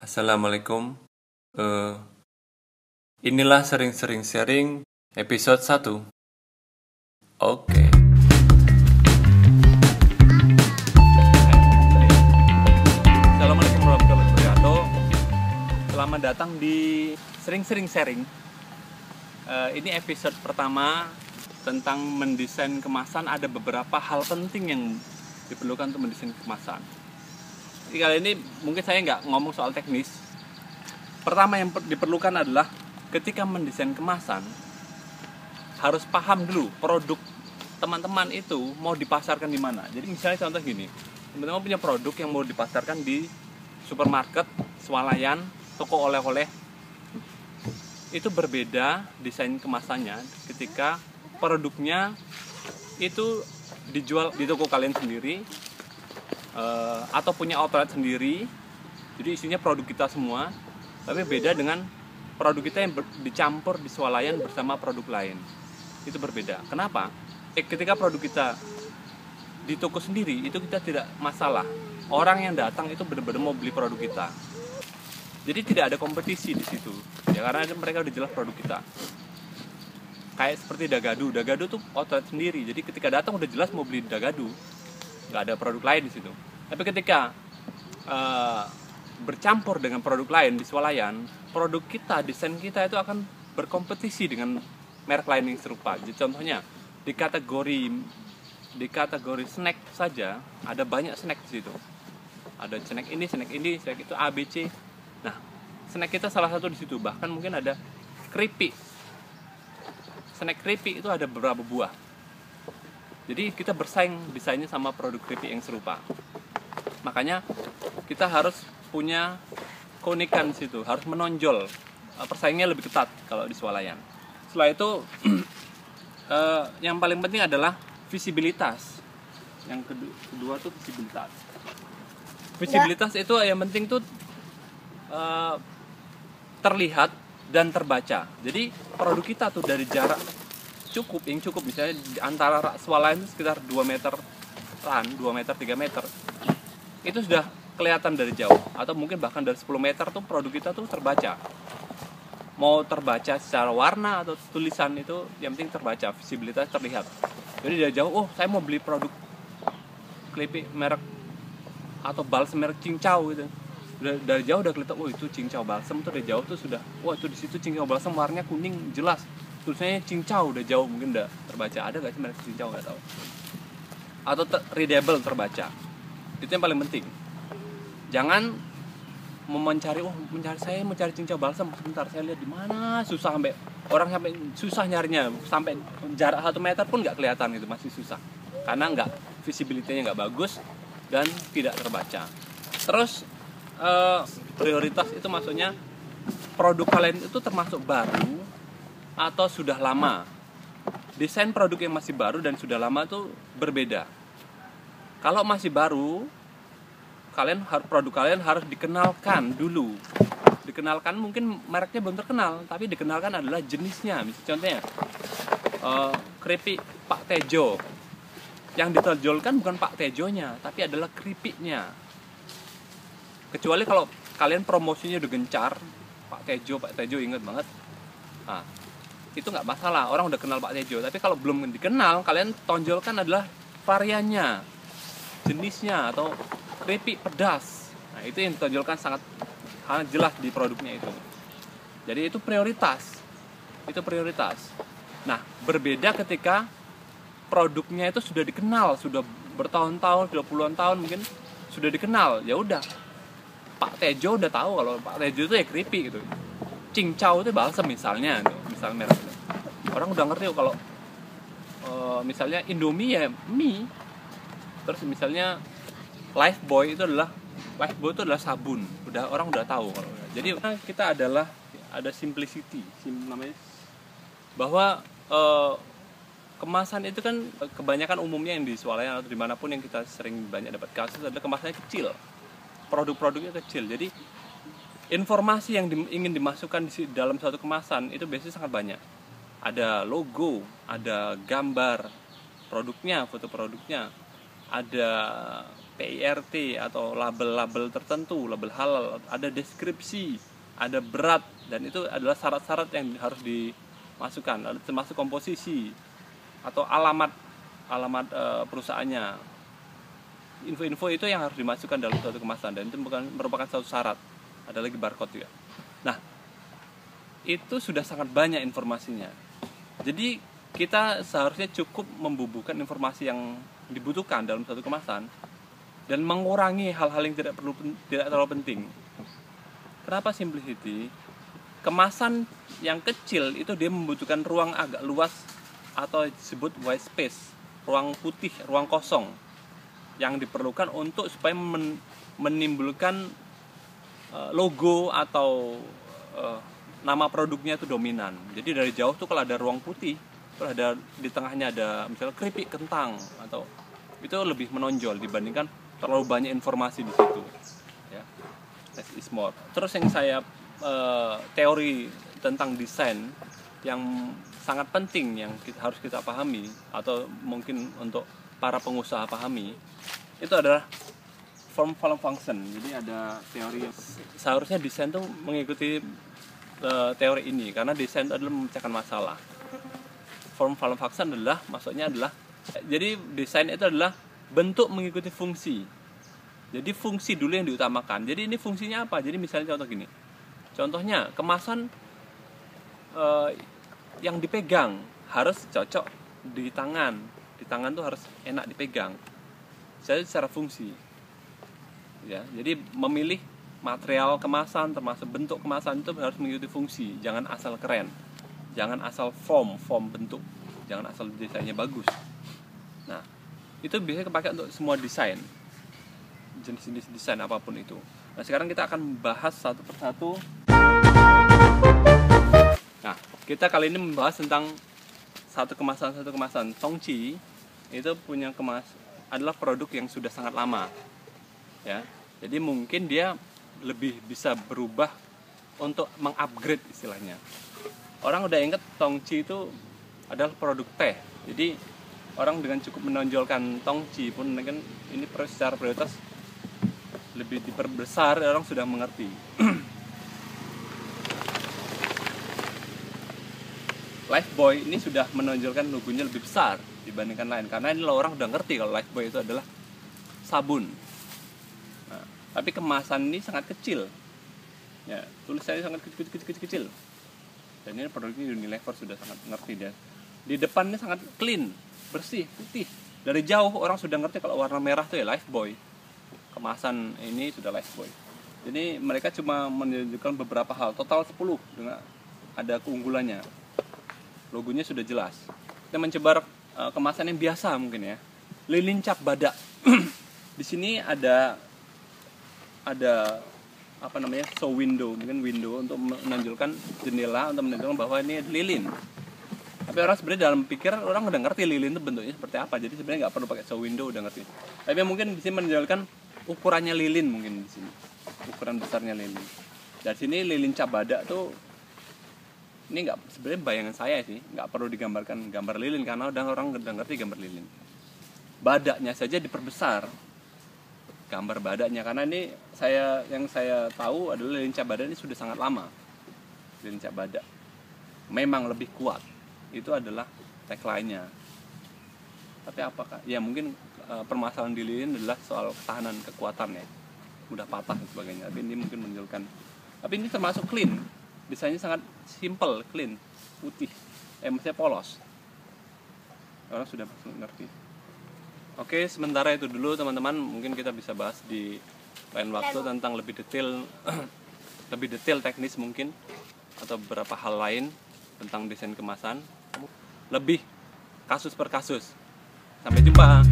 Assalamualaikum. Eh, inilah sering-sering sharing episode 1. Oke. Assalamualaikum warahmatullahi wabarakatuh. Selamat datang di sering-sering sharing. Eh, ini episode pertama tentang mendesain kemasan. Ada beberapa hal penting yang diperlukan untuk mendesain kemasan. Kali ini mungkin saya nggak ngomong soal teknis. Pertama yang per- diperlukan adalah ketika mendesain kemasan harus paham dulu produk teman-teman itu mau dipasarkan di mana. Jadi misalnya contoh gini, teman-teman punya produk yang mau dipasarkan di supermarket, swalayan, toko oleh-oleh. Itu berbeda desain kemasannya ketika produknya itu dijual di toko kalian sendiri eh, atau punya outlet sendiri. Jadi isinya produk kita semua, tapi beda dengan produk kita yang dicampur di swalayan bersama produk lain. Itu berbeda. Kenapa? Eh, ketika produk kita di toko sendiri itu kita tidak masalah. Orang yang datang itu benar-benar mau beli produk kita. Jadi tidak ada kompetisi di situ. Ya karena mereka udah jelas produk kita. Kayak seperti Dagadu. Dagadu tuh outlet sendiri. Jadi ketika datang udah jelas mau beli Dagadu. Nggak ada produk lain di situ. Tapi ketika eh, bercampur dengan produk lain di swalayan, produk kita, desain kita itu akan berkompetisi dengan merek lain yang serupa. Jadi contohnya di kategori di kategori snack saja ada banyak snack di situ. Ada snack ini, snack ini, snack itu A, B, C. Nah, snack kita salah satu di situ. Bahkan mungkin ada keripik. Snack keripik itu ada beberapa buah. Jadi kita bersaing desainnya sama produk keripik yang serupa. Makanya kita harus punya keunikan situ, harus menonjol. Eh, Persaingnya lebih ketat kalau di swalayan. Setelah itu eh, yang paling penting adalah visibilitas. Yang kedua, kedua tuh visibilitas. Visibilitas itu yang penting tuh eh, terlihat dan terbaca. Jadi produk kita tuh dari jarak cukup yang cukup misalnya antara rak swalayan sekitar 2 meter ran, 2 meter 3 meter. Itu sudah kelihatan dari jauh atau mungkin bahkan dari 10 meter tuh produk kita tuh terbaca. Mau terbaca secara warna atau tulisan itu yang penting terbaca, visibilitas terlihat. Jadi dari jauh, oh saya mau beli produk keripik merek atau balsam merek cincau gitu dari, jauh udah kelihatan, oh itu cincau balsam tuh dari jauh tuh sudah, wah itu di situ cincau balsam warnanya kuning jelas, tulisannya cincau udah jauh mungkin udah terbaca, ada gak sih merek cincau nggak tahu, atau ter- readable terbaca, itu yang paling penting. Jangan mencari, oh mencari saya mau cari cincau balsam, sebentar saya lihat di mana, susah sampai orang sampai susah nyarinya, sampai jarak satu meter pun nggak kelihatan itu masih susah, karena nggak visibility-nya nggak bagus dan tidak terbaca. Terus eh, prioritas itu maksudnya produk kalian itu termasuk baru atau sudah lama. Desain produk yang masih baru dan sudah lama itu berbeda. Kalau masih baru, kalian produk kalian harus dikenalkan dulu. Dikenalkan mungkin mereknya belum terkenal, tapi dikenalkan adalah jenisnya. Misalnya contohnya eh, keripik Pak Tejo. Yang ditonjolkan bukan Pak Tejonya, tapi adalah keripiknya kecuali kalau kalian promosinya udah gencar Pak Tejo Pak Tejo inget banget nah, itu nggak masalah orang udah kenal Pak Tejo. Tapi kalau belum dikenal kalian tonjolkan adalah variannya jenisnya atau keripik pedas. Nah itu yang ditonjolkan sangat sangat jelas di produknya itu. Jadi itu prioritas. Itu prioritas. Nah berbeda ketika produknya itu sudah dikenal sudah bertahun-tahun sudah puluhan tahun mungkin sudah dikenal ya udah. Pak Tejo udah tahu kalau Pak Tejo itu ya keripik gitu. Cincau itu balsam misalnya, misalnya merek itu. Orang udah ngerti kalau eh, misalnya Indomie ya mie. Terus misalnya Lifebuoy itu adalah Lifebuoy itu adalah sabun. Udah orang udah tahu kalau. Jadi kita adalah ada simplicity, sim, namanya bahwa eh, kemasan itu kan eh, kebanyakan umumnya yang di swalayan atau di mana pun yang kita sering banyak dapat kasus adalah kemasannya kecil produk-produknya kecil. Jadi informasi yang di- ingin dimasukkan di dalam suatu kemasan itu biasanya sangat banyak. Ada logo, ada gambar produknya, foto produknya, ada PIRT atau label-label tertentu, label halal, ada deskripsi, ada berat dan itu adalah syarat-syarat yang harus dimasukkan, termasuk komposisi atau alamat alamat e, perusahaannya. Info-info itu yang harus dimasukkan dalam suatu kemasan dan itu merupakan satu syarat. Ada lagi barcode juga. Nah, itu sudah sangat banyak informasinya. Jadi kita seharusnya cukup membubuhkan informasi yang dibutuhkan dalam satu kemasan dan mengurangi hal-hal yang tidak perlu tidak terlalu penting. Kenapa simplicity? Kemasan yang kecil itu dia membutuhkan ruang agak luas atau disebut white space, ruang putih, ruang kosong yang diperlukan untuk supaya men, menimbulkan logo atau uh, nama produknya itu dominan. Jadi dari jauh tuh kalau ada ruang putih, kalau ada di tengahnya ada misalnya keripik kentang atau itu lebih menonjol dibandingkan terlalu banyak informasi di situ ya less is more terus yang saya uh, teori tentang desain yang sangat penting yang kita, harus kita pahami atau mungkin untuk para pengusaha pahami itu adalah form follow function. Jadi ada teori seharusnya desain tuh mengikuti uh, teori ini karena desain itu adalah memecahkan masalah. Form follow function adalah maksudnya adalah jadi desain itu adalah bentuk mengikuti fungsi. Jadi fungsi dulu yang diutamakan. Jadi ini fungsinya apa? Jadi misalnya contoh gini. Contohnya kemasan uh, yang dipegang harus cocok di tangan. Di tangan tuh harus enak dipegang. Jadi secara fungsi ya jadi memilih material kemasan termasuk bentuk kemasan itu harus mengikuti fungsi. Jangan asal keren. Jangan asal form form bentuk. Jangan asal desainnya bagus. Nah itu biasanya kepakai untuk semua desain. Jenis-jenis desain apa pun itu. Nah sekarang kita akan membahas satu persatu. Nah kita kali ini membahas tentang satu kemasan satu kemasan. Tongchi itu punya kemas adalah produk yang sudah sangat lama ya. Jadi mungkin dia lebih bisa berubah untuk mengupgrade istilahnya. Orang udah inget tongci itu adalah produk teh. Jadi orang dengan cukup menonjolkan tongci pun kan ini secara prioritas lebih diperbesar orang sudah mengerti. Lifebuoy ini sudah menonjolkan logonya lebih besar dibandingkan lain. Karena ini orang udah ngerti kalau Lifebuoy itu adalah sabun tapi kemasan ini sangat kecil. Ya tulisannya sangat kecil kecil kecil, kecil. Dan ini produknya Unilever sudah sangat ngerti dan di depannya sangat clean bersih putih. Dari jauh orang sudah ngerti kalau warna merah itu ya Lifebuoy kemasan ini sudah Lifebuoy jadi mereka cuma menunjukkan beberapa hal. Total 10 dengan ada keunggulannya. Logonya sudah jelas. Kita mencoba uh, kemasan yang biasa mungkin ya. Lilin cap badak di sini ada ada apa namanya show window mungkin window untuk menonjolkan jendela untuk menunjukkan bahwa ini lilin. Tapi orang sebenarnya dalam pikir orang udah ngerti lilin itu bentuknya seperti apa jadi sebenarnya nggak perlu pakai show window udah ngerti. Tapi mungkin di sini menonjolkan ukurannya lilin mungkin di sini ukuran besarnya lilin. Dari sini lilin cap badak tuh ini nggak sebenarnya bayangan saya sih nggak perlu digambarkan gambar lilin karena udah orang udah ngerti gambar lilin. Badaknya saja diperbesar gambar badaknya karena ini saya yang saya tahu adalah lincah badak ini sudah sangat lama. Lincah badak. Memang lebih kuat. Itu adalah tagline-nya. Tapi apakah ya mungkin e, permasalahan di lilin adalah soal ketahanan kekuatan ya. Mudah patah dan sebagainya. Tapi ini mungkin menunjukkan. Tapi ini termasuk clean. Desainnya sangat simple clean putih. Eh maksudnya polos. Orang sudah ngerti Oke, sementara itu dulu teman-teman. Mungkin kita bisa bahas di lain waktu tentang lebih detail lebih detail teknis mungkin atau beberapa hal lain tentang desain kemasan. Lebih kasus per kasus. Sampai jumpa.